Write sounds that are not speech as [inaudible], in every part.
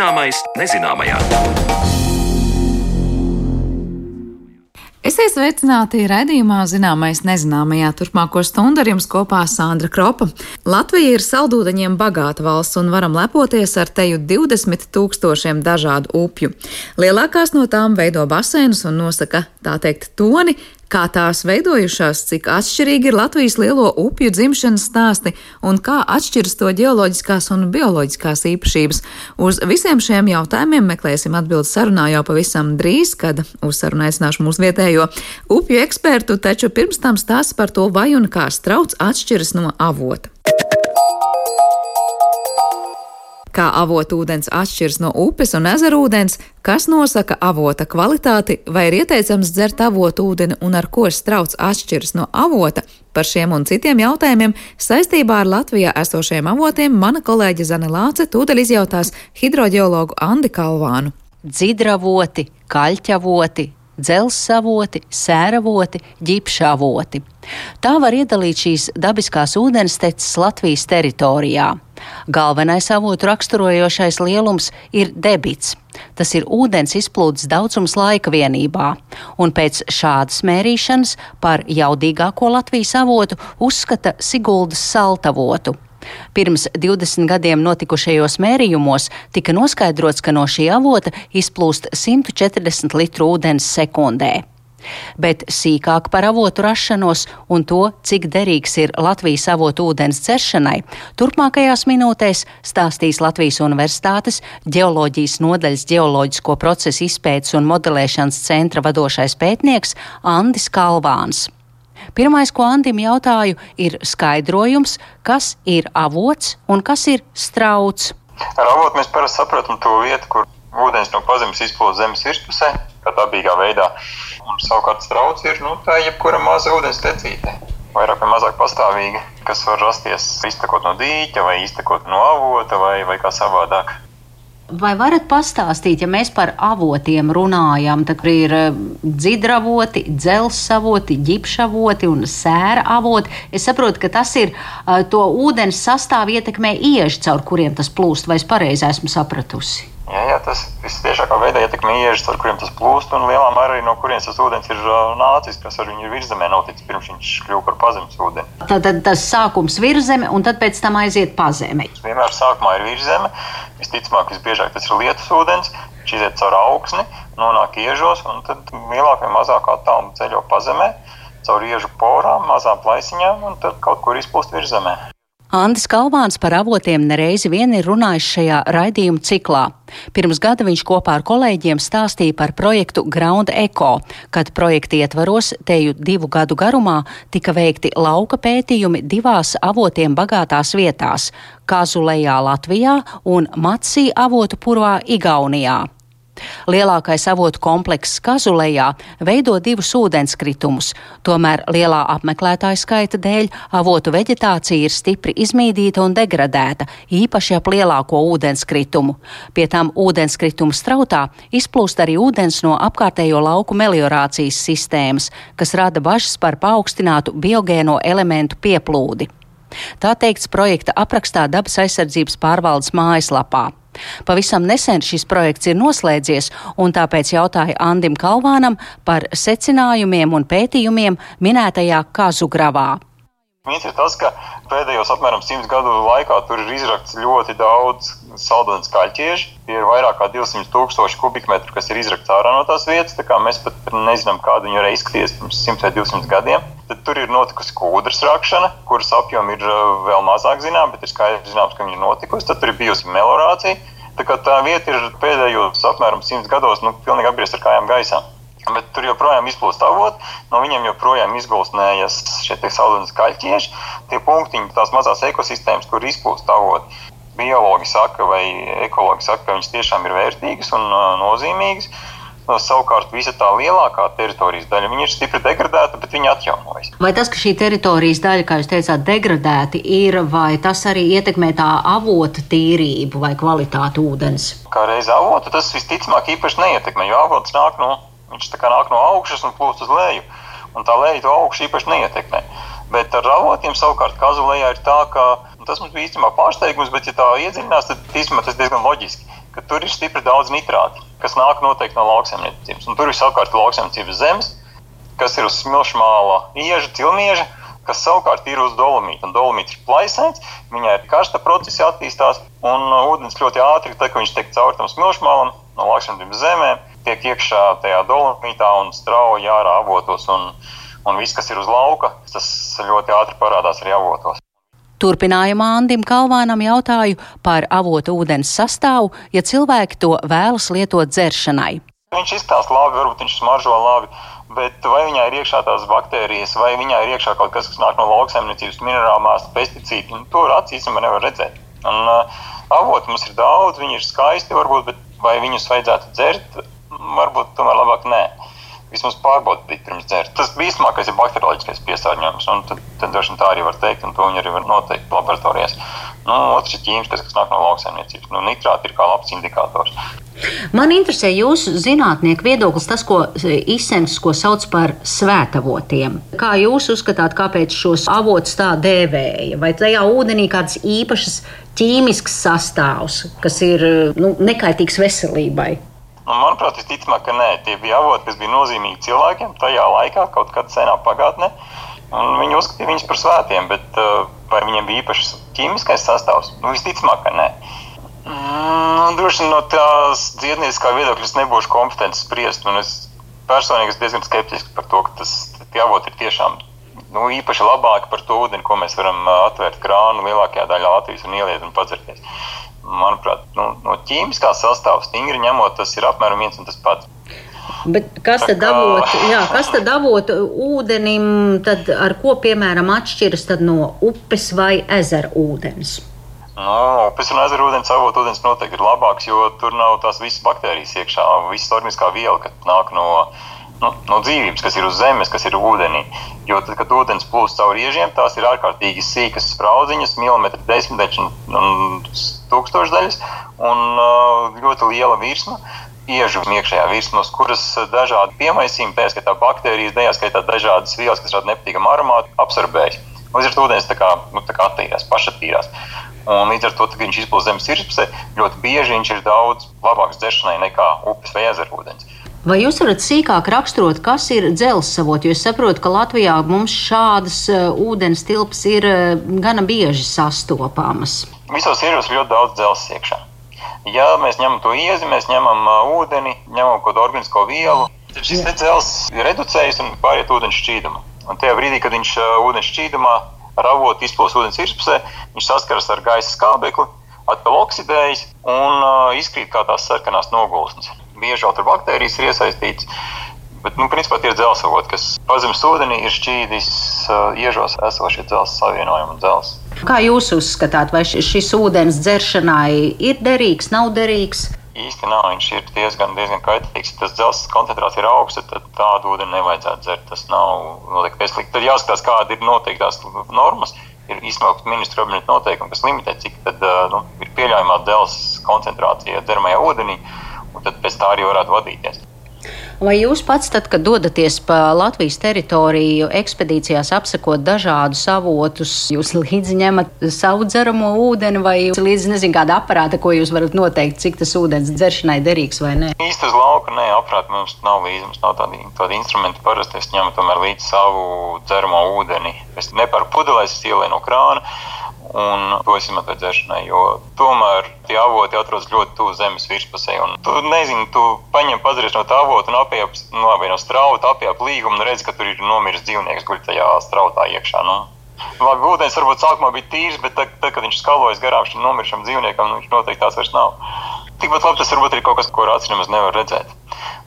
Zināmais nezināmajā. Esiet sveicināti raidījumā Zināmais nezināmajā. Turpmāko stundu ar jums kopā Sandra Kropa. Latvija ir saldūdeņiem bagāta valsts un varam lepoties ar teju 20 tūkstošiem dažādu upju. Lielākās no tām veido baseinus un nosaka, tā teikt, toni, kā tās veidojušās, cik atšķirīgi ir Latvijas lielo upju dzimšanas stāsti un kā atšķiras to ģeoloģiskās un bioloģiskās īpašības. Uz visiem šiem jautājumiem meklēsim atbildes sarunā jau pavisam drīz, kad uz sarunu aicināšu mūsu vietējo upju ekspertu, taču pirms tam stāsts par to, vai un kā strauts atšķiras no avota. Kā avotūdens atšķiras no upes un ezerūdens, kas nosaka avota kvalitāti, vai ir ieteicams dzert avotūdeni un ar ko strauts atšķiras no avota. Par šiem un citiem jautājumiem saistībā ar Latvijā esošiem avotiem mana kolēģe Zane Lāce tūdaļ izjautās hidroģeologu Andi Kalvānu. Dzidravoti, kaļķavoti, dzelzsavoti, sēravoti, ģipšavoti. Tā var iedalīt šīs dabiskās ūdensteces Latvijas teritorijā. Galvenais avotu raksturojošais lielums ir debits. Tas ir ūdens izplūdes daudzums laika vienībā, un pēc šādas mērīšanas par jaudīgāko Latvijas avotu uzskata Siguldas saltavotu. Pirms 20 gadiem notikušajos mērījumos tika noskaidrots, ka no šī avota izplūst 140 litru ūdens sekundē. Bet sīkāk par avotu rašanos un to, cik derīgs ir Latvijas avotu ūdens dzeršanai, turpmākajās minūtēs stāstīs Latvijas Universitātes ģeoloģijas nodaļas ģeoloģisko procesu izpētes un modelēšanas centra vadošais pētnieks Andis Kalvāns. Pirmais, ko Andim jautāju, ir skaidrojums, kas ir avots un kas ir strauts. Ar avotu mēs parasti saprotam to vietu, kur ūdens no pazemes izplūst zemes virspusē, kā dabīgā veidā. Un savukārt strauts ir nu, tā jebkura maza ūdens tecīte. Vairāk vai mazāk pastāvīga, kas var rasties iztekot no dīķa, vai iztekot no avota, vai, vai kā savādāk. Vai varat pastāstīt, ja mēs par avotiem runājam, tad ir eh, dzidravoti, dzelzsavoti, ģipšavoti un sēra avoti? Es saprotu, ka tas ir uh, to ūdens sastāvu ietekmē ieži, caur kuriem tas plūst, vai es pareizi esmu sapratusi? Jā, jā, tas visciešākā veidā ietekmē iežas, ar kuriem tas plūst, un lielā mērā arī no kurienes tas ūdens ir nācis, kas ar viņu ir virzemē noticis, pirms viņš kļuva par pazemes ūdeni. Tad, tad tas sākums virzeme, un tad pēc tam aiziet pazemē. Vienmēr sākumā ir virzeme, visticamāk, visbiežāk tas ir lietus ūdens, viņš iziet caur augsni, nonāk iežos, un tad lielākā vai mazākā attāluma ceļo pazemē, caur iežu porām, mazām plaisiņām, un tad kaut kur izplūst virzemē. Andis Kalvāns par avotiem nereizi vien ir runājis šajā raidījuma ciklā. Pirms gada viņš kopā ar kolēģiem stāstīja par projektu Ground Eco, kad projekta ietvaros teju divu gadu garumā tika veikti lauka pētījumi divās avotiem bagātās vietās - Kazulejā Latvijā un Matsī avotu purvā Igaunijā. Lielākais avotu komplekss Kazulejā veido divus ūdenskritumus, tomēr lielā apmeklētāju skaita dēļ avotu veģetācija ir stipri izmīdīta un degradēta, īpaši ap lielāko ūdenskritumu. Pie tam ūdenskrituma strautā izplūst arī ūdens no apkārtējo lauku meliorācijas sistēmas, kas rada bažas par paaugstinātu biogēno elementu pieplūdi. Tā teikts projekta aprakstā dabas aizsardzības pārvaldes mājaslapā. Pavisam nesen šis projekts ir noslēdzies, un tāpēc jautāju Andim Kalvānam par secinājumiem un pētījumiem minētajā Kazugravā. Viens ir tas, ka pēdējos apmēram simts gadu laikā tur ir izrakts ļoti daudz saldūdens kaļķieži. Tie ir vairāk kā 200 tūkstoši kubikmetru, kas ir izrakts ārā no tās vietas. Tā mēs pat nezinām, kāda viņi varēja izskatīties pirms 100 vai 200 gadiem. Tad tur ir notikusi kūdras rakšana, kuras apjomi ir uh, vēl mazāk zināms, bet ir skaidrs, zināms, ka viņi ir notikusi. Tad tur ir bijusi melorācija. Tā, tā vieta ir pēdējos apmēram 100 gados nu, pilnīgi apgriezta ar kājām gaisā. Bet tur joprojām izplūst avoti, no viņiem joprojām izgulsnējas šie saules kaļķieši. Tie punktiņi, tās mazās ekosistēmas, kur izplūst avoti. Biologi saka, vai ekologi saka, ka viņas tiešām ir vērtīgas un uh, nozīmīgas. No, savukārt, visa tā lielākā teritorijas daļa ir stipri degradēta, bet viņa atjaunojas. Vai tas, ka šī teritorijas daļa, kā jūs teicāt, degradēta ir, vai tas arī ietekmē tā avota tīrību vai kvalitāti ūdens? Kā reiz avotu, tas visticamāk īpaši neietekmē, jo avots nāk no Viņš tā kā nāk no augšas un plūst uz leju. Un tā leja to augšu īpaši neietekmē. Bet ar avotiem savukārt kazulējā ir tā, ka tas mums bija īstenībā pārsteigums, bet, ja tā iedziļinās, tad īstenībā tas diezgan loģiski. ka tur ir stipri daudz nitrātu, kas nāk noteikti no lauksaimniecības. Un tur ir savukārt lauksaimniecības zemes, kas ir uz smilšmāla ieža, cilmieža, kas savukārt ir uz dolomīta. Dolomīts ir plaisēns, viņai ir karsta procesi attīstās, un ūdens ļoti ātri, tā, ka viņš tiek caur tam smilšmālam no lauksaimniecības zemēm, tiek iekšā tajā dolomītā un strauji ārā avotos. Un, un viss, kas ir uz lauka, tas ļoti ātri parādās arī avotos. Turpinājumā Andim Kalvānam jautāju par avotu ūdens sastāvu, ja cilvēki to vēlas lietot dzeršanai. Viņš izstāsta labi, varbūt viņš smaržo labi, bet vai viņā ir iekšā tās baktērijas, vai viņā ir iekšā kaut kas, kas nāk no lauksaimniecības, minerālās, pesticīdi, nu, to acīs man nevar redzēt. Un, uh, avotu mums ir daudz, viņi ir skaisti, varbūt, bet vai viņus vajadzētu dzert, varbūt tomēr labāk nē. Vismaz pārbaudīt pirms dzert. Tas bīstamākais ir bakterioloģiskais piesārņojums, un tad, tad droši vien tā arī var teikt, un to viņi arī var noteikt laboratorijās. Nu, otrs ir ķīmiskais, kas nāk no lauksaimniecības. Nu, nitrāti ir kā labs indikators. Man interesē jūsu zinātnieku viedoklis, tas, ko izsens, ko sauc par svētavotiem. Kā jūs uzskatāt, kāpēc šos avotus tā dēvēja? Vai tajā ūdenī kādas īpašas ķīmiskas sastāvs, kas ir nu, nekaitīgs veselībai? Nu, manuprāt, visticamāk, ka nē, tie bija avoti, kas bija nozīmīgi cilvēkiem tajā laikā, kaut kad senā pagātnē. Viņi uzskatīja viņus par svētiem, bet uh, vai viņiem bija īpašs ķīmiskais sastāvs? Nu, visticamāk, ka nē. Mm, droši vien no tās dziednieciskā viedokļa es nebūšu kompetents spriest. Es personīgi esmu diezgan skeptisks par to, ka tas avoti ir tiešām nu, īpaši labāki par to ūdeni, ko mēs varam atvērt krānu lielākajā daļā Latvijas un ieliet un padzerties manuprāt, nu, no ķīmiskā sastāvā stingri ņemot, tas ir apmēram viens un tas pats. Bet kas tad avot, jā, kas tad avot ūdenim, tad ar ko piemēram atšķiras no upes vai ezera ūdens? Nu, upes un ezera ūdens avot ūdens noteikti ir labāks, jo tur nav tās visas baktērijas iekšā, visas organiskā viela, kas nāk no, nu, no dzīvības, kas ir uz zemes, kas ir ūdenī. Jo tad, kad ūdens plūst cauri iežiem, tās ir ārkārtīgi sīkas spraudziņas, milimetri desmitdaļas un, tūkstošdaļas, un uh, ļoti liela virsma. Iežu iekšējā virsmas, kuras dažādi piemaisījumi, tā skaitā baktērijas, tajā skaitā dažādas vielas, kas rada nepatīkamu aromātu, absorbējas. Līdz ar to ūdens tā kā, nu, tā kā attīrās, pašatīrās. Un līdz ar to, kad viņš izplūst zemes virsmasē, ļoti bieži viņš ir daudz labāks dzeršanai nekā upes vai ezera ūdens. Vai jūs varat sīkāk raksturot, kas ir dzelzceļot? Jo es saprotu, ka Latvijā mums šādas uh, ūdens tilpas ir uh, gana bieži sastopamas. Visos iežos ir ļoti daudz dzelzceļa iekšā. Ja mēs ņemam to iezi, mēs ņemam uh, ūdeni, ņemam kaut kādu organisko vielu, tad šis dzelzceļš ir reducējis un pāriet ūdens šķīdumu. Un tajā brīdī, kad viņš ūdens šķīdumā ravot izplūst ūdens virspusē, viņš saskaras ar gaisa skābekli, atkal oksidējas un uh, izkrīt kā tās sarkanās nogulsnes bieži vēl tur baktērijas ir iesaistītas. Bet, nu, principā tie ir dzelzceļoti, kas pazemes ūdenī ir šķīdis uh, iežos esošie dzelzceļa savienojumi un dzelzceļi. Kā jūs uzskatāt, vai šis ūdens dzeršanai ir derīgs, nav derīgs? Īsti nav, viņš ir diezgan, diezgan kaitīgs. Tas dzelzceļa koncentrācija ir augsta, tad tādu ūdeni nevajadzētu dzert. Tas nav noteikti veselīgi. Tad jāskatās, kāda ir noteiktās normas. Ir izsmelkt ministru kabineta noteikumi, kas limitē, cik tad, uh, nu, ir pieļaujamā dzelzceļa koncentrācija dzeramajā ūdenī. Uh, un tad pēc tā arī varētu vadīties. Vai jūs pats, tad, kad dodaties pa Latvijas teritoriju, ekspedīcijās apsekot dažādus avotus, jūs līdzi ņemat savu dzeramo ūdeni, vai līdzi nezinu kādu aparātu, ko jūs varat noteikt, cik tas ūdens dzeršanai derīgs vai nē? Īsti uz lauka nē, aparāti mums nav līdzi, mums nav tādi, tādi instrumenti. Parasti es ņemu tomēr līdzi savu dzeramo ūdeni. Es neparu pudelēs, es ielēju no krāna un to es izmantoju dzeršanai. Jo tomēr tie avoti atrodas ļoti tuvu zemes virspusē. Tu nezini, tu paņem padzēries no tā avota un apiep, nu, labi, no strauta, apiep līgumu un redz, ka tur ir nomiris dzīvnieks guļ tajā strautā iekšā. Nu. Labi, ūdens varbūt sākumā bija tīrs, bet tad, tad kad viņš skalojas garām šim nomirušam dzīvniekam, nu, viņš noteikti tās vairs nav. Tikpat labi tas varbūt ir kaut kas, ko nemaz nevar redzēt.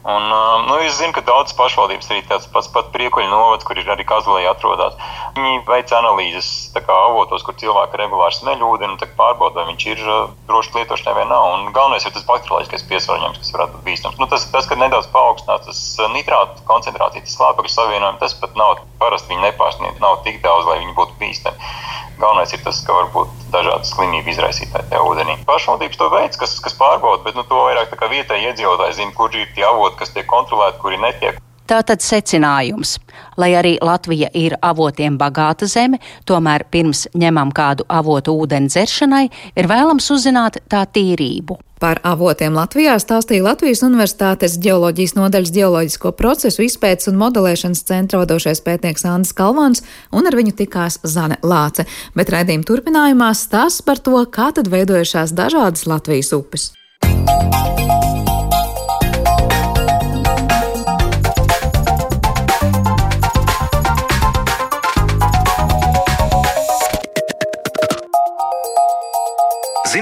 Un, um, nu, es zinu, ka daudzas pašvaldības, arī tāds pats pat priekuļu novads, kur ir arī Kazlēja atrodas, viņi veic analīzes kā, avotos, kur cilvēki regulāri smeļ ūdeni un pārbauda, vai viņš ir uh, droši lietošanai vai nav. Un galvenais ir tas bakterioloģiskais piesārņojums, kas varētu būt bīstams. Nu, tas, tas, ka nedaudz paaugstinās tas uh, nitrātu koncentrācija, tas slāpekļu savienojums, tas pat nav parasti viņi nepārsniedz, nav tik daudz, lai viņi būtu bīstami. Galvenais ir tas, ka var būt dažādas slimību izraisītāji tajā ūdenī. Pašvaldības to veids, kas, kas pārbauda, bet nu, to vairāk vietējie iedzīvotāji zina, kur ir tie avoti, kas tiek kontrolēti, kuri netiek. Tātad secinājums. Lai arī Latvija ir avotiem bagāta zeme, tomēr pirms ņemam kādu avotu ūdeni dzeršanai, ir vēlams uzzināt tā tīrību. Par avotiem Latvijā stāstīja Latvijas Universitātes ģeoloģijas nodaļas ģeoloģisko procesu izpētes un modelēšanas centra vadošais pētnieks Andris Kalvāns, un ar viņu tikās Zane Lāce. Bet raidījuma turpinājumā stāsts par to, kā tad veidojušās dažādas Latvijas upes.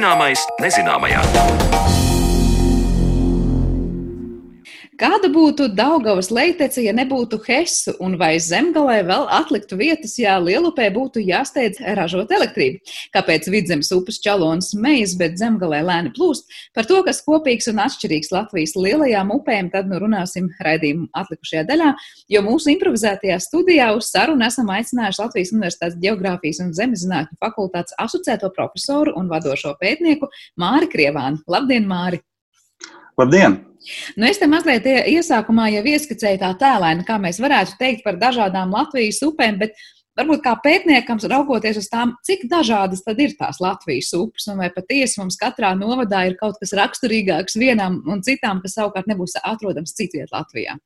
Zināmais nezināmajā. Kāda būtu Daugavas leitece, ja nebūtu Hesu, un vai zemgalē vēl atliktu vietas, ja Lielupē būtu jāsteidz ražot elektrību? Kāpēc vidzemes upes čalonas mejas, bet zemgalē lēni plūst? Par to, kas kopīgs un atšķirīgs Latvijas lielajām upēm, tad nu runāsim raidījumu atlikušajā daļā, jo mūsu improvizētajā studijā uz sarunu esam aicinājuši Latvijas Universitātes Geogrāfijas un Zemezinātņu fakultātes asociēto profesoru un vadošo pētnieku Māri Krievānu. Labdien, Māri! Labdien! Nu, es te mazliet iesākumā jau ieskicēju tā tēlēni, kā mēs varētu teikt par dažādām Latvijas upēm, bet varbūt kā pētniekam, raugoties uz tām, cik dažādas tad ir tās Latvijas upes, un vai patiesi mums katrā novadā ir kaut kas raksturīgāks vienām un citām, kas savukārt nebūs atrodams citviet Latvijā.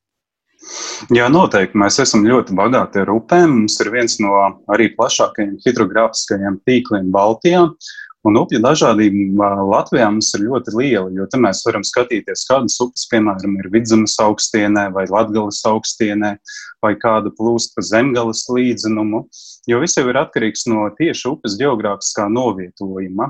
Jā, noteikti. Mēs esam ļoti bagāti ar upēm. Mums ir viens no arī plašākajiem hidrogrāfiskajiem tīkliem Baltijā. Un upju dažādība Latvijā mums ir ļoti liela, jo te mēs varam skatīties, kādas upes, piemēram, ir vidzemes augstienē vai latgales augstienē, vai kāda plūst pa zemgales līdzenumu, jo viss jau ir atkarīgs no tieši upes geogrāfiskā novietojuma.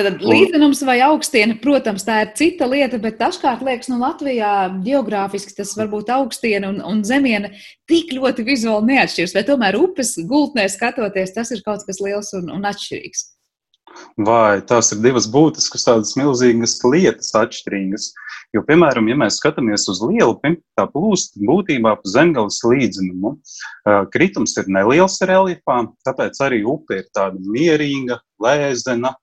Tad līdzenums vai augstiena, protams, tā ir cita lieta, bet dažkārt liekas, nu, Latvijā geogrāfiski tas varbūt augstiena un, un zemiena tik ļoti vizuāli neatšķiras, vai tomēr upes gultnē skatoties, tas ir kaut kas liels un, un atšķirīgs. Vai tās ir divas būtiskas, tādas milzīgas lietas, atšķirīgas. Jo, piemēram, ja mēs skatāmies uz lielu, tā plūst būtībā pa zemgales līdzenumu. Kritums ir neliels reliefā, tāpēc arī upe ir tāda mierīga, lēzena,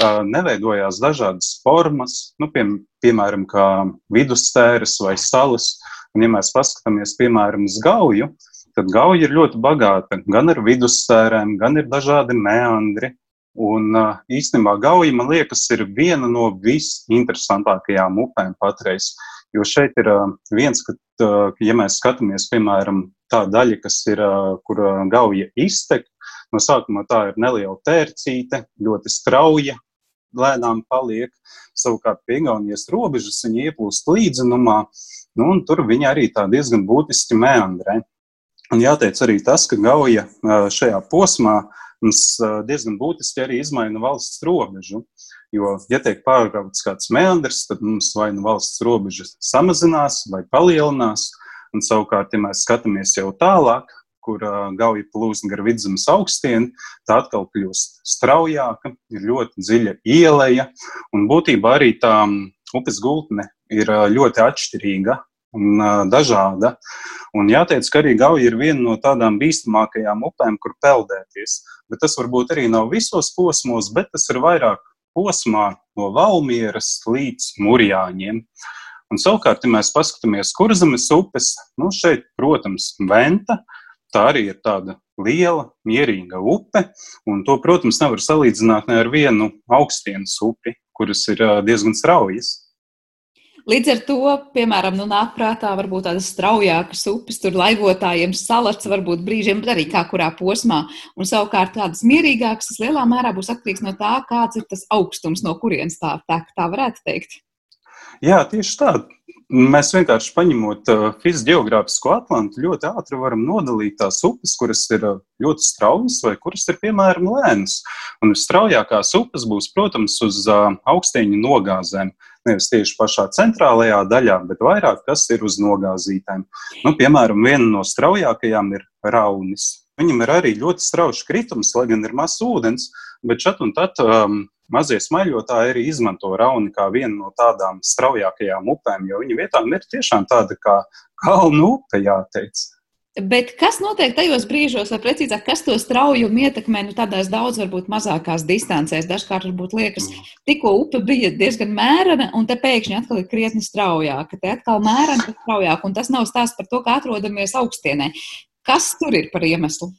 neveidojās dažādas formas, nu, pie, piemēram, kā vidusstēras vai salas. Un, ja mēs paskatāmies, piemēram, uz gauju, tad gauja ir ļoti bagāta gan ar vidusstērēm, gan ir dažādi meandri. Un īstenībā gauja, man liekas, ir viena no visinteresantākajām upēm patreiz. Jo šeit ir viens, ka, ja mēs skatāmies, piemēram, tā daļa, kas ir, kur gauja iztek, no sākuma tā ir neliela tērcīte, ļoti strauja, lēnām paliek. Savukārt pie Igaunijas robežas viņa ieplūst līdzenumā, nu, un tur viņa arī tā diezgan būtiski meandrē. Un jāteic arī tas, ka Gauja šajā posmā mums diezgan būtiski arī izmaina valsts robežu. Jo, ja tiek pārgrauts kāds meandrs, tad mums vai nu valsts robeža samazinās vai palielinās. Un savukārt, ja mēs skatāmies jau tālāk, kur gauja plūst gar vidzemes augstienu, tā atkal kļūst straujāka, ir ļoti dziļa ieleja, un būtībā arī tā upes gultne ir ļoti atšķirīga un dažāda. Un jāteic, ka arī Gauja ir viena no tādām bīstamākajām upēm, kur peldēties. Bet tas varbūt arī nav visos posmos, bet tas ir vairāk posmā no Valmieras līdz Mūrjāņiem. Un savukārt, ja mēs paskatāmies kurzemes upes, nu šeit, protams, Venta, uh, tā arī ir tāda liela, mierīga upe. Un to, protams, nevar salīdzināt ne ar vienu augstienas upi, kuras ir diezgan straujas. Līdz ar to, piemēram, nu, nāk prātā varbūt tādas straujākas upes, tur laivotājiem salats, varbūt brīžiem, bet arī kā kurā posmā. Un savukārt tādas mierīgākas, tas lielā mērā būs atkarīgs no tā, kāds ir tas augstums, no kurienes tā tek, tā varētu teikt. Jā, tieši tā. Mēs vienkārši paņemot uh, fiziogeogrāfisko atlantu, ļoti ātri varam nodalīt tās upes, kuras ir uh, ļoti straujas vai kuras ir, piemēram, lēnas. Un visstraujākās upes būs, protams, uz uh, augstieņu nogāzēm. Nevis tieši pašā centrālajā daļā, bet vairāk kas ir uz nogāzītēm. Nu, piemēram, viena no straujākajām ir raunis. Viņam ir arī ļoti strauji kritums, lai gan ir mazs ūdens, bet šeit un tad um, mazie smaiļotāji arī izmanto rauni kā vienu no tādām straujākajām upēm, jo viņa vietām ir tiešām tāda kā kalnu upe, jāteic. Bet kas notiek tajos brīžos, vai precīzāk, kas to straujumu ietekmē nu, tādās daudz, varbūt mazākās distancēs? Dažkārt varbūt liekas, mm. tikko upe bija diezgan mērena, un te pēkšņi atkal ir krietni straujāka. Te atkal mērena, bet straujāka, un tas nav stāsts par to, kā atrodamies augstienē. Kas tur ir par iemeslu?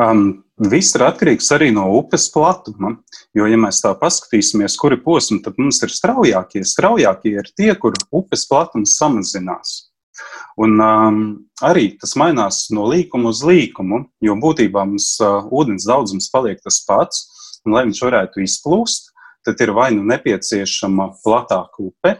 Um, viss ir atkarīgs arī no upes platuma. Jo, ja mēs tā paskatīsimies, kuri posmi tad mums ir straujākie, straujākie ir tie, kur upes platums samazinās. Un um, arī tas mainās no līkuma uz līkumu, jo būtībā mums uh, ūdens daudzums paliek tas pats. Un, lai viņš varētu izplūst, tad ir vai nu nepieciešama platāka upe,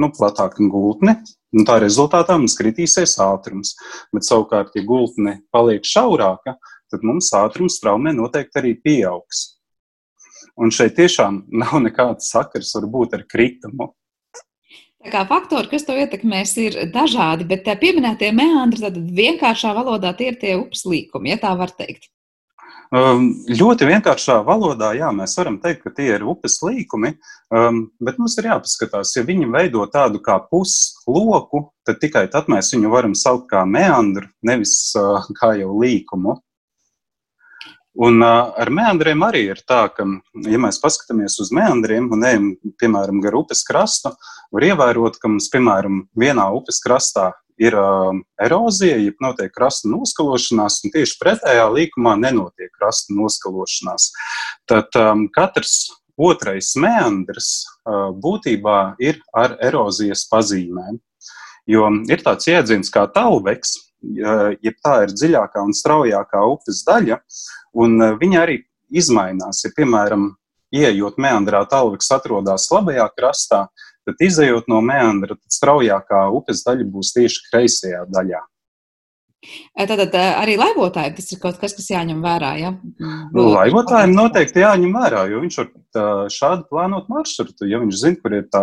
nu, platāka gultne, Un tā rezultātā mums kritīsies ātrums. Bet savukārt, ja gultne paliek šaurāka, tad mums ātrums traumē noteikti arī pieaugs. Un šeit tiešām nav nekāds sakars varbūt ar kritumu. Tā kā faktori, kas to ietekmēs, ir dažādi, bet pieminētie meandri, tad vienkāršā valodā tie ir tie upes līkumi, ja tā var teikt. Um, ļoti vienkāršā valodā, jā, mēs varam teikt, ka tie ir upes līkumi, um, bet mums ir jāpaskatās, ja viņi veido tādu kā pusloku, tad tikai tad mēs viņu varam saukt kā meandru, nevis uh, kā jau līkumu. Un uh, ar meandriem arī ir tā, ka, ja mēs paskatāmies uz meandriem un ejam, piemēram, gar upes krastu, var ievērot, ka mums, piemēram, vienā upes krastā ir uh, erozija, jeb notiek krasta noskalošanās, un tieši pretējā līkumā nenotiek krasta noskalošanās. Tad um, katrs otrais meandrs uh, būtībā ir ar erozijas pazīmēm. Jo ir tāds jēdziens kā talveks, jeb tā ir dziļākā un straujākā upes daļa, un viņa arī izmainās. Ja, piemēram, ieejot meandrā, talveks atrodas labajā krastā, Tad, izējot no meandra, tad straujākā upes daļa būs tieši kreisajā daļā. Tātad arī laivotājiem tas ir kaut kas, kas jāņem vērā. Ja? Nu, laivotājiem noteikti jāņem vērā, jo viņš var šādi plānot maršrutu. Ja viņš zina, kur ir tā,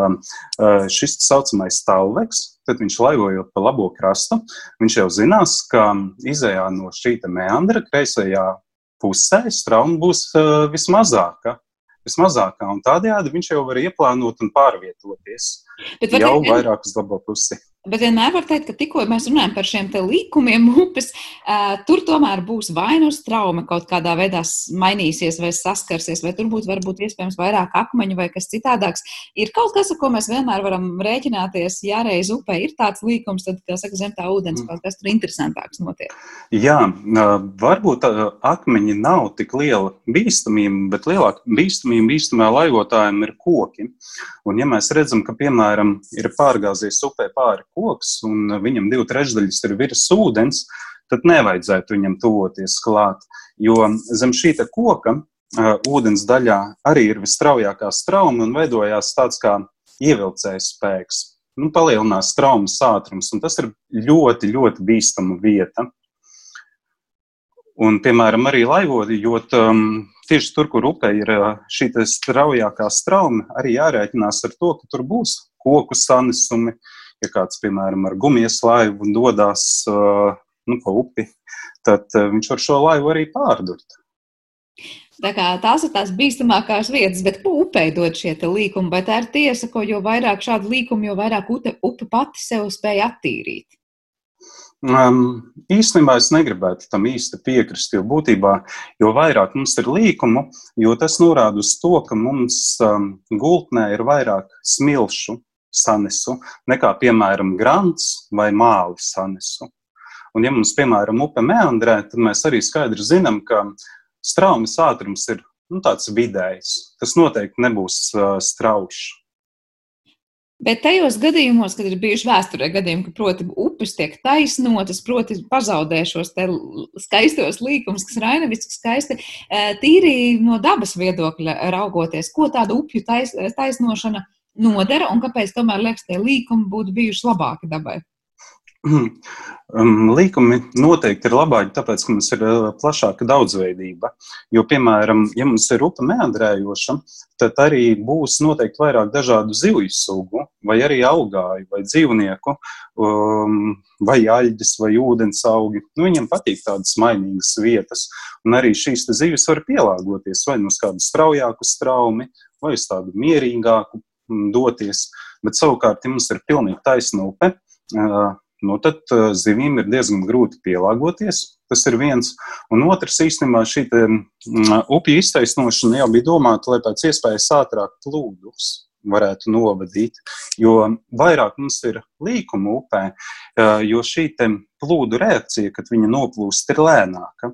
šis tā saucamais stāvveks, tad viņš laivojot pa labo krastu, viņš jau zinās, ka izējā no šī meandra kreisajā pusē strauma būs vismazāka vismazākā. Tādējādi viņš jau var ieplānot un pārvietoties Bet jau vairāk uz labo pusi. Bet vienmēr var teikt, ka tikko mēs runājam par šiem līkumiem [laughs] upes, uh, tur tomēr būs vai nu strauma kaut kādā veidā mainīsies vai saskarsies, vai tur būs varbūt iespējams vairāk akmeņu vai kas citādāks. Ir kaut kas, ar ko mēs vienmēr varam rēķināties, ja reiz upē ir tāds līkums, tad, kā saka, zem tā ūdens mm. kaut kas tur interesantāks notiek. Jā, varbūt akmeņi nav tik liela bīstamība, bet lielāka bīstamība bīstamā laivotājiem ir koki. Un ja mēs redzam, ka, piemēram, ir pārgāzies upē pāri koks un viņam divi trešdaļas ir virs ūdens, tad nevajadzētu viņam tuvoties klāt. Jo zem šī koka uh, ūdens daļā arī ir visstraujākā strauma un veidojās tāds kā ievilcējs spēks. Nu, palielinās traumas ātrums, un tas ir ļoti, ļoti bīstama vieta. Un, piemēram, arī laivojot um, tieši tur, kur upē ir šī straujākā strauma, arī jārēķinās ar to, ka tur būs koku sanesumi, uh, ja kāds, piemēram, ar gumijas laivu dodas nu, pa upi, tad viņš var šo laivu arī pārdurt. Tā kā tās ir tās bīstamākās vietas, bet upē dod šie līkumi, vai tā ir tiesa, ka jo vairāk šādu līkumu, jo vairāk upe, upe pati sev spēja attīrīt? Um, īstenībā es negribētu tam īsti piekrist, jo būtībā, jo vairāk mums ir līkumu, jo tas norāda uz to, ka mums um, gultnē ir vairāk smilšu, sanesu, nekā, piemēram, grants vai māli sanesu. Un, ja mums, piemēram, upe meandrē, tad mēs arī skaidri zinām, ka straumes ātrums ir nu, tāds vidējs. Tas noteikti nebūs uh, strauji. Bet tajos gadījumos, kad ir bijuši vēsturē gadījumi, ka proti upes tiek taisnotas, proti pazaudē šos skaistos līkumus, kas rainaviski skaisti, tīri no dabas viedokļa raugoties, ko tāda upju tais, taisnošana nodara un kāpēc tomēr liekas, tie līkumi būtu bijuši labāki dabai? [clears throat] Um, līkumi noteikti ir labāki, tāpēc, ka mums ir uh, plašāka daudzveidība. Jo, piemēram, ja mums ir upe neandrējoša, tad arī būs noteikti vairāk dažādu zivju sugu, vai arī augāju, vai dzīvnieku, um, vai aļģes, vai ūdens augi. Nu, viņam patīk tādas mainīgas vietas, un arī šīs zivis var pielāgoties vai nu uz kādu straujāku straumi, vai uz tādu mierīgāku, doties. Bet savukārt, ja mums ir pilnīgi taisna upe, nu tad zivīm ir diezgan grūti pielāgoties. Tas ir viens. Un otrs, īstenībā, šī upju iztaisnošana jau bija domāta, lai pēc iespējas ātrāk plūdus. varētu novadīt. Jo vairāk mums ir līkuma upē, jo šī plūdu reakcija, kad viņa noplūst, ir lēnāka.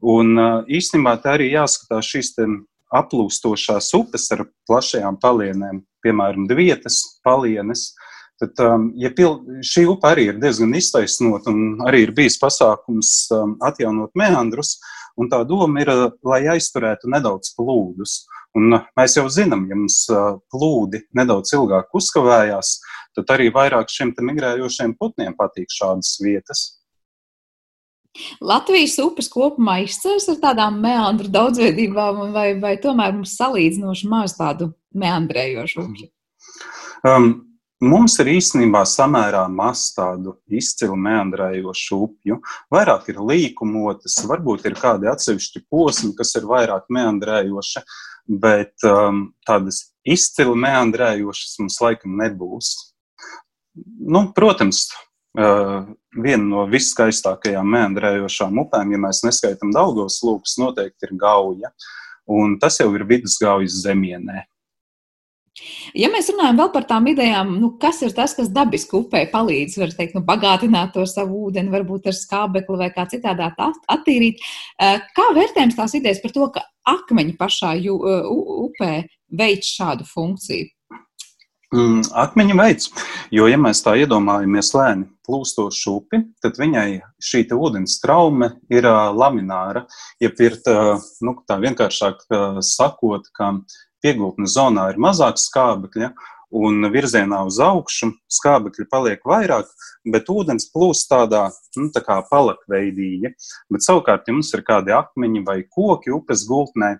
Un īstenībā tā arī jāskatās šīs aplūstošās upes ar plašajām palienēm, piemēram, Dvietas palienes. Tad, um, ja pil, šī upe arī ir diezgan iztaisnota un arī ir bijis pasākums um, atjaunot meandrus, un tā doma ir, lai aizturētu nedaudz plūdus. Un mēs jau zinām, ja mums plūdi nedaudz ilgāk uzkavējās, tad arī vairāk šiem migrējošiem putniem patīk šādas vietas. Latvijas upes kopumā izcēlās ar tādām meandru daudzveidībām, vai, vai tomēr mums salīdzinoši maz tādu meandrējošu upju? Um, Mums ir īstenībā samērā maz tādu izcilu meandrējošu upju. Vairāk ir līkumotas, varbūt ir kādi atsevišķi posmi, kas ir vairāk meandrējoši, bet um, tādas izcili meandrējošas mums laikam nebūs. Nu, protams, uh, viena no viskaistākajām meandrējošām upēm, ja mēs neskaitām Daugos lūpas, noteikti ir Gauja. Un tas jau ir vidusgaujas zemienē. Ja mēs runājam vēl par tām idejām, nu, kas ir tas, kas dabiski upē palīdz, var teikt, nu, bagātināt to savu ūdeni, varbūt ar skābekli vai kā citādā attīrīt, uh, kā vērtējums tās idejas par to, ka akmeņi pašā jū, uh, upē veic šādu funkciju? Mm, akmeņi veids, jo, ja mēs tā iedomājamies lēni plūstošu upi, tad viņai šī ūdens traume ir uh, lamināra. Ja pirt, uh, nu, tā vienkāršāk uh, sakot, ka piegultnes zonā ir mazāk skābekļa, un virzienā uz augšu skābekļi paliek vairāk, bet ūdens plūst tādā nu, tā kā palakveidīgi. Bet savukārt, ja mums ir kādi akmeņi vai koki upes gultnē,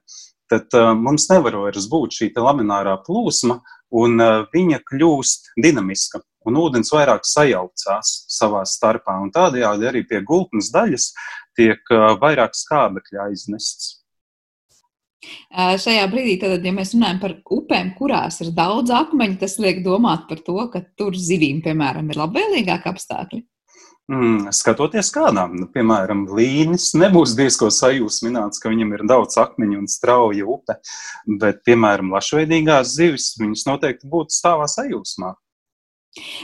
tad uh, mums nevar vairs būt šī laminārā plūsma, un uh, viņa kļūst dinamiska. Un ūdens vairāk sajaucās savā starpā, tādējādi arī pie gultnes daļas tiek uh, vairāk skābekļa aiznests. Šajā brīdī, tad, ja mēs runājam par upēm, kurās ir daudz akmeņu, tas liek domāt par to, ka tur zivīm, piemēram, ir labvēlīgāki apstākļi. Mm, skatoties kādām, nu, piemēram, līnijas, nebūs diezko sajūsmināts, ka viņam ir daudz akmeņu un strauja upe, bet, piemēram, lašveidīgās zivis, viņas noteikti būtu stāvā sajūsmā.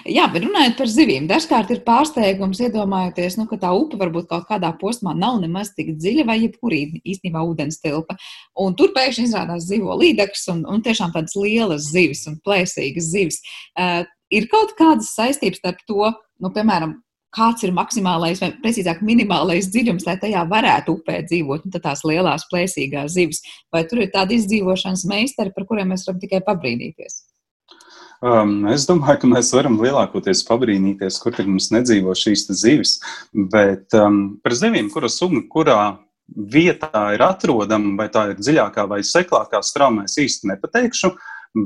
Jā, bet runājot par zivīm, dažkārt ir pārsteigums iedomājoties, nu, ka tā upe varbūt kaut kādā posmā nav nemaz tik dziļa vai jebkurī īstenībā ūdens tilpa. Un tur pēkšņi izrādās zivo līdeklis un, un tiešām tādas lielas zivis un plēsīgas zivis. Uh, ir kaut kādas saistības starp to, nu, piemēram, kāds ir maksimālais vai precīzāk minimālais dziļums, lai tajā varētu upē dzīvot, un tās lielās plēsīgās zivis. Vai tur ir tādi izdzīvošanas meistari, par kuriem mēs varam tikai pabrīnīties? Um, es domāju, ka mēs varam lielākoties pabrīnīties, kur mums nedzīvo šīs zivis. Bet um, par zivīm, kuras summa, kurā vietā ir atrodama, vai tā ir dziļākā vai seklākā straumē, es īsti nepateikšu.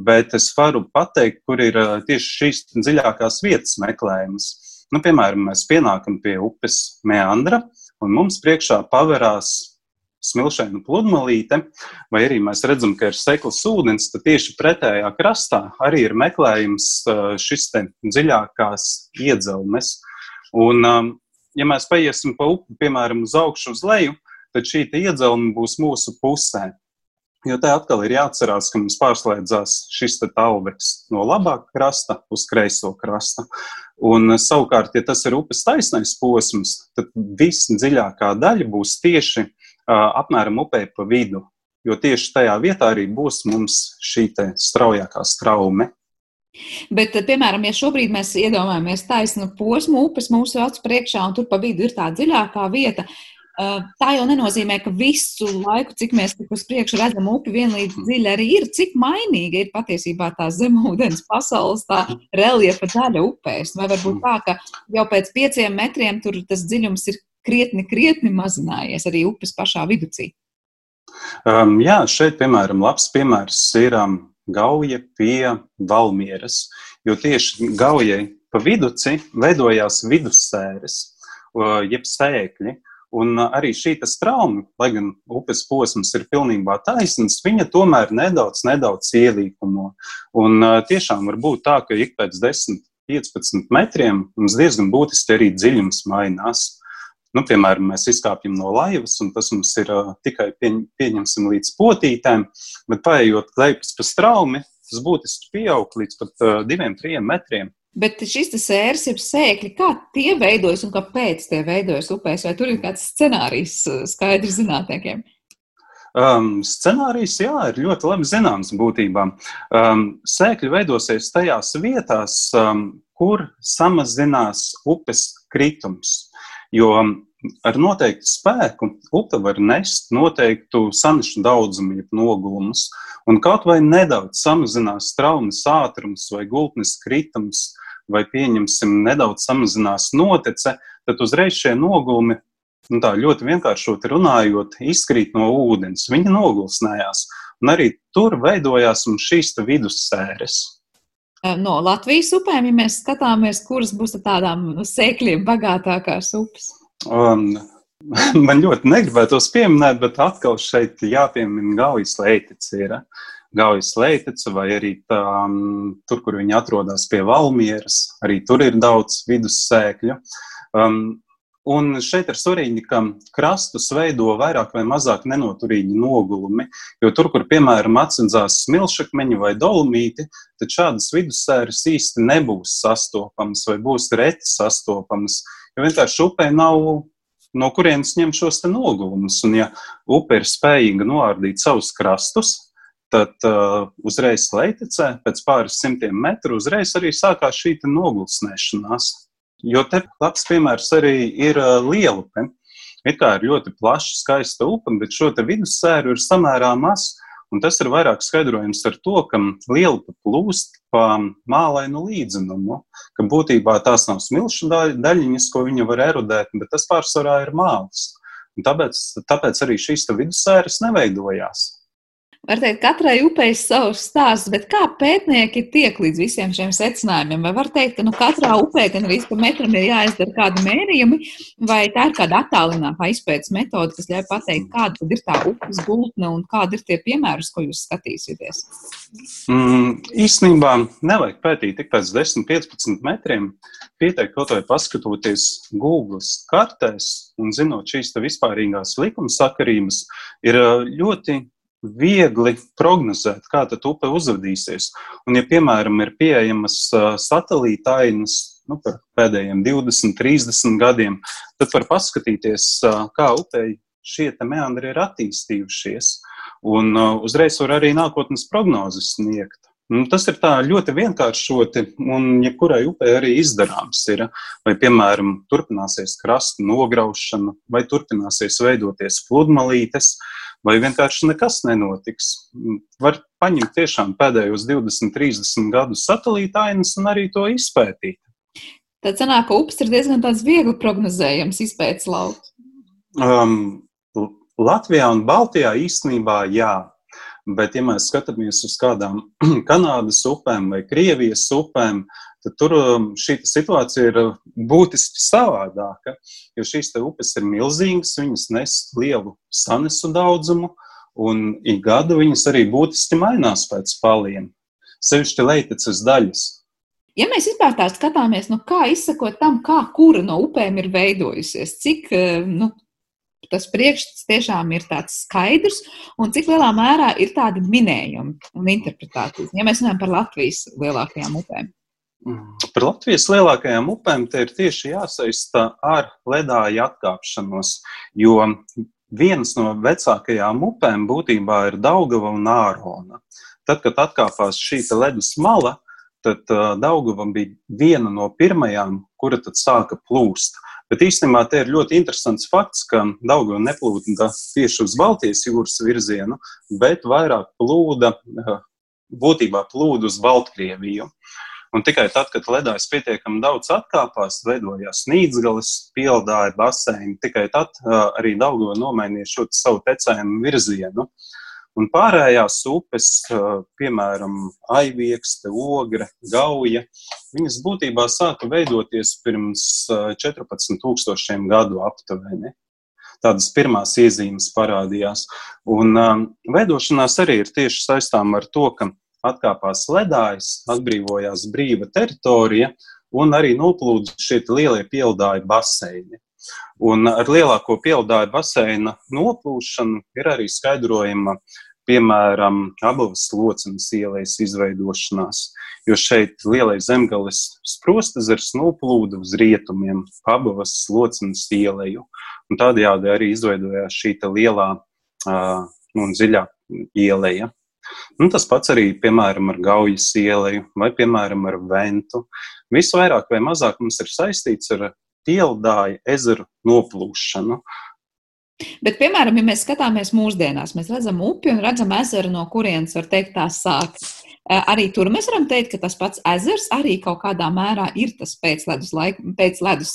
Bet es varu pateikt, kur ir uh, tieši šīs dziļākās vietas meklējamas. Nu, piemēram, mēs pienākam pie upes meandra, un mums priekšā paverās smilšaina pludmalīte, vai arī mēs redzam, ka ir sekls ūdens, tad tieši pretējā krastā arī ir meklējums šis dziļākās iedzelmes. Un, ja mēs paiesim pa upi, piemēram, uz augšu, uz leju, tad šī iedzelme būs mūsu pusē. Jo te atkal ir jāatcerās, ka mums pārslēdzās šis talveks no labā krasta uz kreiso krasta. Un, savukārt, ja tas ir upes taisnais posms, tad visdziļākā daļa būs tieši apmēram upē pa vidu, jo tieši tajā vietā arī būs mums šī straujākā straume. Bet, piemēram, ja šobrīd mēs iedomājamies taisnu posmu upes mūsu acu priekšā, un tur pa vidu ir tā dziļākā vieta, tā jau nenozīmē, ka visu laiku, cik mēs uz priekšu redzam upi, vienlīdz dziļi arī ir, cik mainīga ir patiesībā tā zemūdens pasaules, tā reliefa daļa upēs. Vai varbūt tā, ka jau pēc pieciem metriem tur tas dziļums ir krietni, krietni mazinājies arī upes pašā viducī. Um, jā, šeit, piemēram, labs piemērs ir um, Gauja pie Valmieras, jo tieši Gaujai pa viduci veidojās vidussēres, uh, jeb sēkļi. Un uh, arī šī trauma, lai gan upes posms ir pilnībā taisns, viņa tomēr nedaudz, nedaudz ielīkumo. Un uh, tiešām var būt tā, ka ik pēc 10, 15 metriem mums diezgan būtiski arī dziļums mainās. Nu, piemēram, mēs izkāpjam no laivas, un tas mums ir uh, tikai pieņ, pieņemsim līdz potītēm, bet paiet lejas pa straumi, tas būtiski pieaug līdz pat uh, diviem, trim metriem. Bet šis sērs, jeb sēkļi, kā tie veidojas un kāpēc tie veidojas upēs? Vai tur ir kāds scenārijs skaidrs zinātniekiem? Um, scenārijs, jā, ir ļoti labi zināms būtībā. Um, sēkļi veidosies tajās vietās, um, kur samazinās upes kritums. Jo ar noteiktu spēku upe var nest noteiktu sanišu daudzumu, jeb nogulumus. Un kaut vai nedaudz samazinās traumas ātrums vai gultnes kritums, vai pieņemsim, nedaudz samazinās notece, tad uzreiz šie nogulumi nu, tā ļoti vienkāršot runājot, izkrīt no ūdens. Viņa nogulsnējās, un arī tur veidojās šīs vidussēres. No Latvijas upēm, ja mēs skatāmies, kuras būs tādām sēkļiem bagātākās upes? Um, [laughs] man ļoti negribētos pieminēt, bet atkal šeit jāpiemina Gaujas leitece. Ir. Gaujas leitece vai arī tā, tur, kur viņi atrodas pie Valmieras, arī tur ir daudz vidussēkļu. Um, Un šeit svarīgi, ka krastus veido vairāk vai mazāk nenoturīgi nogulumi. Jo tur, kur piemēram atsedzās smilšakmeņi vai dolomīti, tad šādas vidussēras īsti nebūs sastopamas vai būs reti sastopamas. Jo vienkārši upē nav no kurienes ņem šos nogulumus. Un, ja upe ir spējīga noārdīt savus krastus, tad uh, uzreiz leitecē, pēc pāris simtiem metru, uzreiz arī sākās šī nogulsnēšanās. Jo te labs piemērs arī ir Lielupe. Ir kā ir ļoti plaša, skaista upe, bet šo vidussēru ir samērā maz. Un tas ir vairāk skaidrojams ar to, ka lielupa plūst pa mālainu līdzenumu, ka būtībā tās nav smilšu daļiņas, ko viņa var erodēt, bet tas pārsvarā ir māls. Un tāpēc, tāpēc arī šīs vidussēras neveidojās. Var teikt, katrai upei ir savs stāsts, bet kā pētnieki tiek līdz visiem šiem secinājumiem? Vai var teikt, ka nu, katrā upē gan arī pa metram ir jāizdara kādi mērījumi, vai tā ir kāda attālināta izpētes metode, kas ļauj pateikt, kāda ir tā upes gultne un kādi ir tie piemēri, ko jūs skatīsieties? Mm, īstenībā nevajag pētīt tik pēc 10, 15 metriem. Pietiek kaut vai paskatoties Google kartēs un zinot šīs vispārīgās likumsakarības, ir ļoti viegli prognozēt, kā tad upe uzvedīsies. Un, ja, piemēram, ir pieejamas satelīta ainas nu, par pēdējiem 20, 30 gadiem, tad var paskatīties, kā upei šie meandri ir attīstījušies. Un uzreiz var arī nākotnes prognozes sniegt. Nu, tas ir ļoti vienkāršoti, un jebkurai ja upei arī izdarāms. Ir, vai, piemēram, turpināsies krasta nograušana, vai turpināsies veidoties pludmalītes, uh, vai vienkārši nekas nenotiks. Var paņemt tiešām pēdējos 20, 30 gadus satelītainas un arī to izpētīt. Tad sanāk, ka upes ir diezgan tāds viegli prognozējams izpētes lauks. Um, Latvijā un Baltijā īstenībā jā. Bet, ja mēs skatāmies uz kādām [clears throat] Kanādas upēm vai Krievijas upēm, tad tur um, šī situācija ir uh, būtiski savādāka. Jo šīs upes ir milzīgas, viņas nes lielu sanesu daudzumu, un ik gadu viņas arī būtiski mainās pēc paliem. Sevišķi leiteces daļas. Ja mēs vispār tā skatāmies, nu kā izsakot tam, kā kura no upēm ir veidojusies, cik uh, nu, tas priekšstats tiešām ir tāds skaidrs, un cik lielā mērā ir tādi minējumi un interpretācijas, ja mēs runājam par Latvijas lielākajām upēm. Par Latvijas lielākajām upēm te ir tieši jāsaista ar ledāju atkāpšanos, jo vienas no vecākajām upēm būtībā ir Daugava un Ārona. Tad, kad atkāpās šī ledus mala, tad uh, Daugava bija viena no pirmajām, kura tad sāka plūst. Bet īstenībā te ir ļoti interesants fakts, ka Daugava neplūda tieši uz Baltijas jūras virzienu, bet vairāk plūda, būtībā plūda uz Baltkrieviju. Un tikai tad, kad ledājs pietiekami daudz atkāpās, veidojās nīdzgalis, pielādāja baseini, tikai tad arī Daugava nomainīja šo savu tecējumu virzienu. Uh, Un pārējās upes, piemēram, Aiviekste, Ogre, Gauja, viņas būtībā sāka veidoties pirms 14,000 gadu aptuveni. Tādas pirmās iezīmes parādījās. Un um, veidošanās arī ir tieši saistām ar to, ka atkāpās ledājs, atbrīvojās brīva teritorija un arī noplūda šie lielie pieldāju baseini. Un ar lielāko pieldāju baseina noplūšanu ir arī skaidrojama piemēram, abas locenas ielas izveidošanās, jo šeit lielais zemgales sprostezers noplūda uz rietumiem, abas locenas ieleju, un tādējādi arī izveidojās šī lielā uh, un dziļā ieleja. Nu, tas pats arī, piemēram, ar Gaujas ieleju vai, piemēram, ar Ventu. Visvairāk vai mazāk mums ir saistīts ar Pielāja ezeru noplūšanu. Bet, piemēram, ja mēs skatāmies mūsdienās, mēs redzam upi un redzam ezeru, no kurienes var teikt tās sākas. Arī tur mēs varam teikt, ka tas pats ezers arī kaut kādā mērā ir tas pēcledus, laika, pēcledus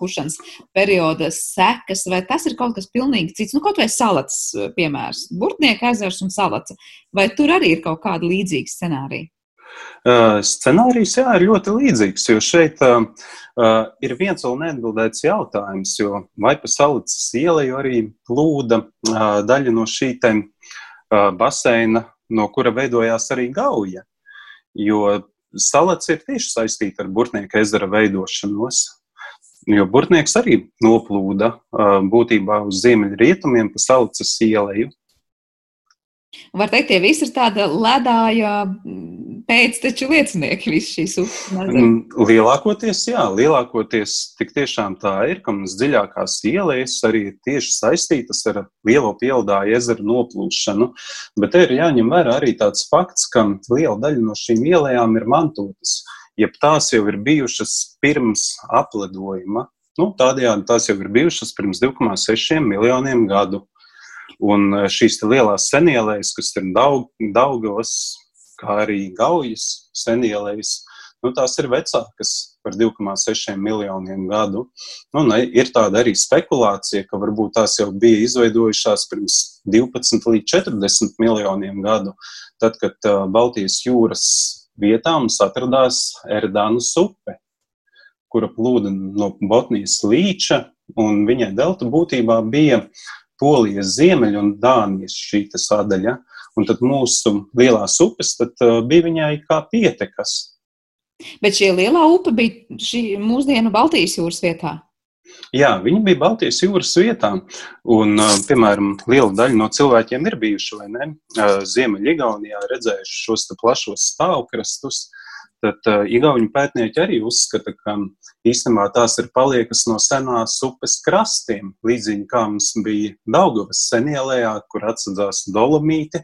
kušanas perioda sekas, vai tas ir kaut kas pilnīgi cits. Nu, kaut vai salats, piemērs, Burtnieka ezers un salats. Vai tur arī ir kaut kāda līdzīga scenārija? Uh, scenārijs jā, ir ļoti līdzīgs, jo šeit uh, uh, ir viens vēl neatbildēts jautājums, jo vai pa Salicas ielai arī plūda uh, daļa no šī te, uh, baseina, no kura veidojās arī gauja. Jo salats ir tieši saistīta ar Burtnieka ezera veidošanos. Jo Burtnieks arī noplūda būtībā uz ziemeļrietumiem pa Salicas ielai. Var teikt, tie visi ir tāda ledāja pēcteču liecinieki, visas šīs upes? Mm, lielākoties, jā, lielākoties tik tiešām tā ir, ka mums dziļākās ielas arī ir tieši saistītas ar lielo pielādu ezeru noplūšanu. Bet te ir jāņem vērā arī tāds fakts, ka liela daļa no šīm ielām ir mantotas, jeb tās jau ir bijušas pirms apledojuma. Nu, tādējādi tās jau ir bijušas pirms 2,6 miljoniem gadu. Un šīs lielās senielēs, kas ir Daug, Daugavas, kā arī Gaujas senielēs, nu, tās ir vecākas par 2,6 miljoniem gadu. Nu, ne, ir tāda arī spekulācija, ka varbūt tās jau bija izveidojušās pirms 12 līdz 40 miljoniem gadu, tad, kad uh, Baltijas jūras vietā mums atradās Erdānas upe, kura plūda no Botnijas līča, un viņai delta būtībā bija Polijas ziemeļa un Dānijas šī sadaļa. Un tad mūsu lielās upes tad, uh, bija viņai kā pietekas. Bet šī lielā upe bija šī mūsdienu Baltijas jūras vietā. Jā, viņi bija Baltijas jūras vietā. Un, uh, piemēram, liela daļa no cilvēkiem ir bijuši vai ne uh, Ziemeļgaunijā, redzējuši šos plašos stāvkrastus. Tad uh, Igauni pētnieki arī uzskata, ka īstenībā tās ir paliekas no senās upes krastiem, līdzīgi kā mums bija Daugavas senielējā, kur atsadzās dolomīti,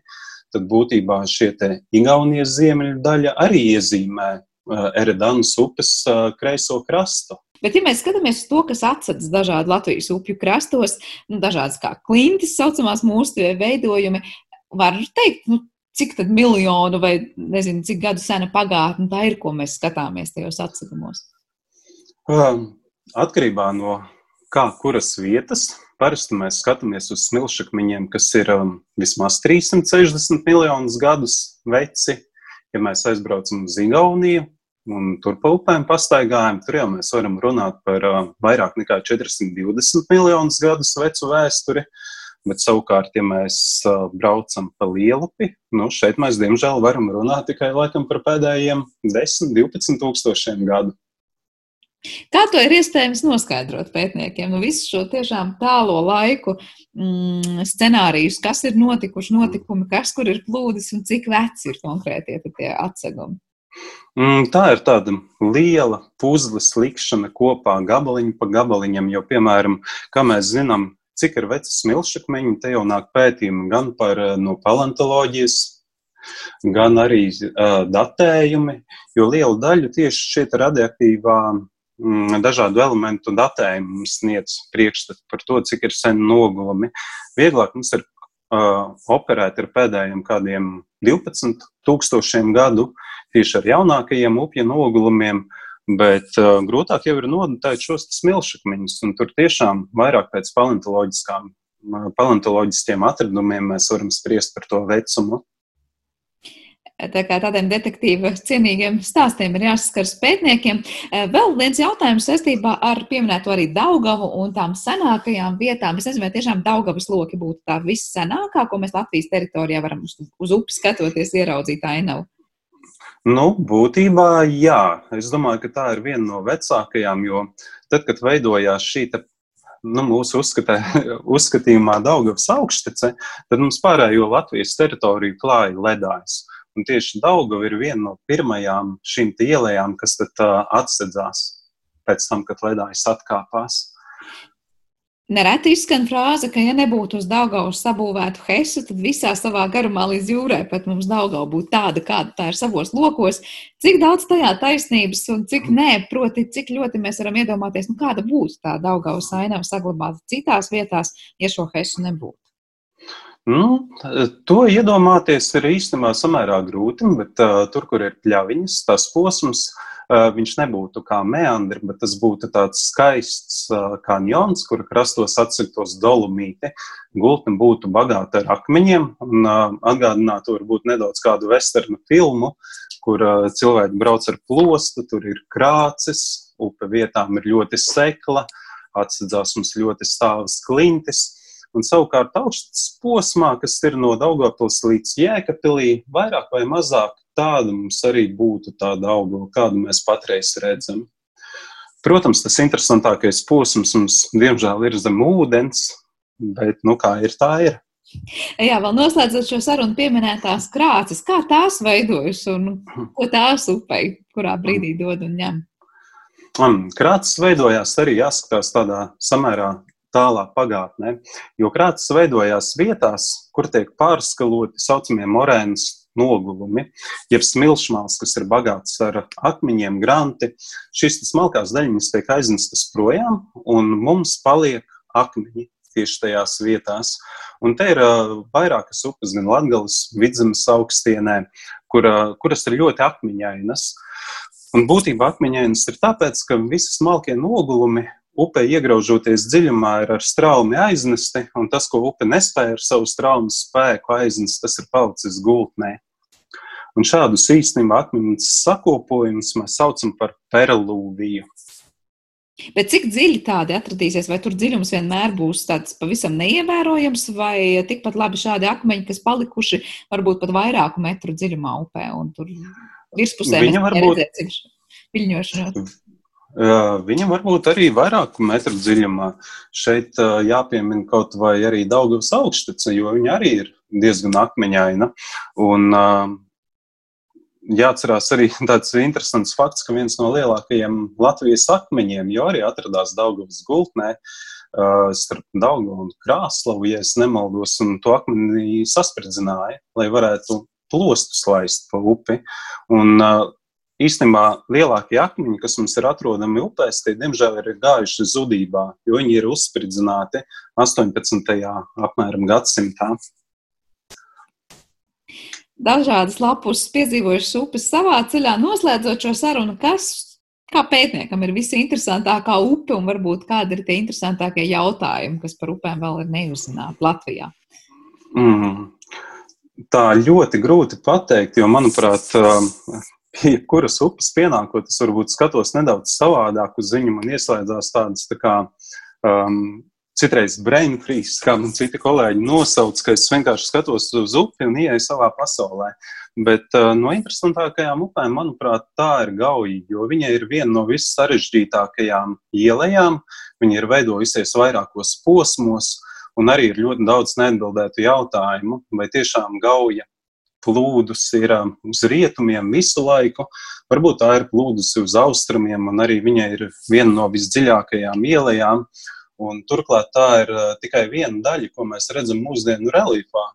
tad būtībā šie te Igaunijas ziemeļu daļa arī iezīmē uh, Eredanas upes uh, kreiso krastu. Bet, ja mēs skatāmies uz to, kas atsadzas dažādu Latvijas upju krastos, nu, dažādas kā klintis, saucamās mūsu veidojumi, var teikt, nu, cik miljonu vai nezinu, cik gadu sena pagātne tā ir, ko mēs skatāmies tajos atsadumos? Um, atkarībā no kā kuras vietas, parasti mēs skatāmies uz smilšakmeņiem, kas ir um, vismaz 360 miljonus gadus veci. Ja mēs aizbraucam uz Igauniju un tur pa upēm pastaigājam, tur jau mēs varam runāt par uh, vairāk nekā 420 miljonus gadus vecu vēsturi. Bet savukārt, ja mēs uh, braucam pa lielupi, nu šeit mēs diemžēl varam runāt tikai laikam par pēdējiem 10, 12 tūkstošiem gadu. Kā to ir iespējams noskaidrot pētniekiem? Nu, visu šo tiešām tālo laiku mm, scenārijus, kas ir notikuši, notikumi, kas kur ir plūdis un cik veci ir konkrētie tie atsegumi. Mm, tā ir tāda liela puzles likšana kopā, gabaliņu pa gabaliņam, jo, piemēram, kā mēs zinām, cik ir veci smilšakmeņi, te jau nāk pētījumi gan par eh, no paleontoloģijas, gan arī uh, datējumi, jo lielu daļu tieši šeit radioaktīvā dažādu elementu datējumu sniedz priekšstatu par to, cik ir sen nogulumi. Vieglāk mums ir uh, operēt ar pēdējiem kādiem 12 tūkstošiem gadu tieši ar jaunākajiem upju nogulumiem, bet uh, grūtāk jau ir nodotēt šos smilšakmeņus, un tur tiešām vairāk pēc paleontoloģiskām, paleontoloģiskiem atradumiem mēs varam spriest par to vecumu. Tā kā tādiem detektīva cienīgiem stāstiem ir jāsaskars pētniekiem. Eh, vēl viens jautājums saistībā ar pieminēto arī Daugavu un tām senākajām vietām. Es nezinu, vai tiešām Daugavas loki būtu tā vissenākā, ko mēs Latvijas teritorijā varam uz, uz upes skatoties ieraudzīt ainavu. Nu, būtībā jā. Es domāju, ka tā ir viena no vecākajām, jo tad, kad veidojās šī nu, mūsu uzskatē, [laughs] uzskatījumā Daugavas augštece, tad mums pārējo Latvijas teritoriju klāja ledājs. Un tieši Daugava ir viena no pirmajām šīm ielām, kas tad uh, atsedzās pēc tam, kad ledājs atkāpās. Nereti izskan frāze, ka, ja nebūtu uz Daugavas sabūvētu Hesu, tad visā savā garumā līdz jūrai pat mums Daugava būtu tāda, kāda tā ir savos lokos. Cik daudz tajā taisnības un cik nē, proti, cik ļoti mēs varam iedomāties, nu, kāda būtu tā Daugavas ainava saglabāta citās vietās, ja šo Hesu nebūtu. Nu, to iedomāties ir īstenībā samērā grūti, bet uh, tur, kur ir pļaviņas, tas posms, uh, viņš nebūtu kā meandri, bet tas būtu tāds skaists eh, kanjons, kura krastos atsiktos dolomīti. Gultne būtu bagāta ar akmeņiem un eh, atgādinātu varbūt nedaudz kādu westernu filmu, kur cilvēki brauc ar plostu, tur ir krācis, upe vietām ir ļoti sekla, atsedzās mums ļoti stāvas klintis. Un savukārt augsts posmā, kas ir no Daugavpils līdz Jēkabpilī, vairāk vai mazāk tāda mums arī būtu tāda augla, kādu mēs patreiz redzam. Protams, tas interesantākais posms mums, diemžēl, ir zem ūdens, bet nu, kā ir, tā ir. Jā, vēl noslēdzot šo sarunu, pieminētās krāsas, kā tās veidojas un ko tās upei, kurā brīdī dod un ņem? Krāsas veidojās arī jāskatās tādā samērā tālā pagātnē, jo krāsas veidojās vietās, kur tiek pārskaloti saucamie morēnas nogulumi, jeb smilšmāls, kas ir bagāts ar akmeņiem, granti. Šīs smalkās daļiņas tiek aiznestas projām, un mums paliek akmeņi tieši tajās vietās. Un te ir uh, vairākas upes, gan Latvijas vidzemes augstienē, kur, uh, kuras ir ļoti akmeņainas. Un būtībā akmeņainas ir tāpēc, ka visi smalkie nogulumi upē iegraužoties dziļumā, ir ar straumi aiznesti, un tas, ko upe nespēja ar savu straumu spēku aiznest, tas ir palicis gultnē. Un šādus īstenībā akmeņus sakopojumus mēs saucam par perlūviju. Bet cik dziļi tādi atradīsies, vai tur dziļums vienmēr būs tāds pavisam neievērojams, vai tikpat labi šādi akmeņi, kas palikuši varbūt pat vairāku metru dziļumā upē un tur virspusē Viņa varbūt viļņošanos? Viņam var būt arī vairāku metru dziļumā. Šeit jāpiemina kaut vai arī Daugavas augštece, jo viņa arī ir diezgan akmeņaina. Un, jāatcerās arī [laughs] tāds interesants fakts, ka viens no lielākajiem Latvijas akmeņiem jau arī atradās Daugavas gultnē. Starp Daugavu un Krāslavu, ja es nemaldos, un to akmeni saspridzināja, lai varētu plostus laist pa upi. Un, uh, īstenībā lielākie akmeņi, kas mums ir atrodami upēs, tie diemžēl ir gājuši zudībā, jo viņi ir uzspridzināti 18. apmēram gadsimtā dažādas lapus piedzīvojušas upes savā ceļā, noslēdzot šo sarunu, kas, kā pētniekam, ir visinteresantākā upe un varbūt kādi ir tie interesantākie jautājumi, kas par upēm vēl ir neuzzināti Latvijā? Mm. Tā ļoti grūti pateikt, jo, manuprāt, [laughs] jebkuras upes pienākot, es varbūt skatos nedaudz savādāk uz viņu, man ieslēdzās tādas tā kā um, citreiz brain freeze, kā man citi kolēģi nosauc, ka es vienkārši skatos uz upi un ieeju savā pasaulē. Bet uh, no interesantākajām upēm, manuprāt, tā ir gauja, jo viņa ir viena no vissarežģītākajām ielām. Viņa ir veidojusies vairākos posmos, un arī ir ļoti daudz neatbildētu jautājumu, vai tiešām gauja plūdus ir um, uz rietumiem visu laiku. Varbūt tā ir plūdusi uz austrumiem, un arī viņa ir viena no visdziļākajām ielām. Turklāt tā ir uh, tikai viena daļa, ko mēs redzam mūsdienu reliefā.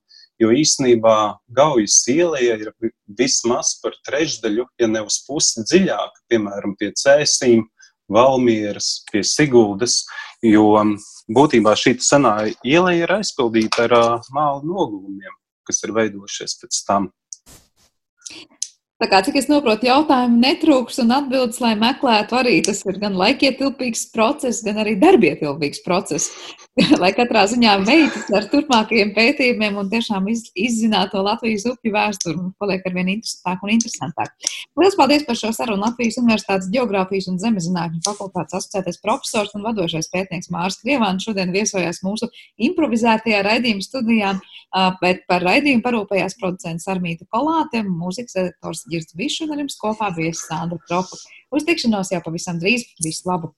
Jo īsnībā Gaujas iela ir vismaz par trešdaļu, ja ne uz pusi dziļāka, piemēram, pie cēsīm, Valmieras, pie Siguldas. Jo um, būtībā šī senā iela ir aizpildīta ar uh, māla nogulumiem, kas ir veidojušies pēc tam. Tā kā cik es saprotu, jautājumu netrūks un atbildes, lai meklētu, arī tas ir gan laikietilpīgs process, gan arī darbietilpīgs process. [laughs] lai katrā ziņā veikts ar turpmākajiem pētījumiem un tiešām iz, izzinātu Latvijas upju vēsturi un paliek ar vien interesantāk un interesantāk. Lielas paldies par šo sarunu Latvijas Universitātes Geogrāfijas un Zemezinātņu fakultātes asociētais profesors un vadošais pētnieks Mārs Krievāns šodien viesojās mūsu improvizētajā raidījuma studijā, bet par raidījumu parūpējās producents Armīta Kolāte, mūzikas editors Girts Bišs un ar jums kopā viesis Sandra Kropa. Uz tikšanos jau pavisam drīz. Visu labu!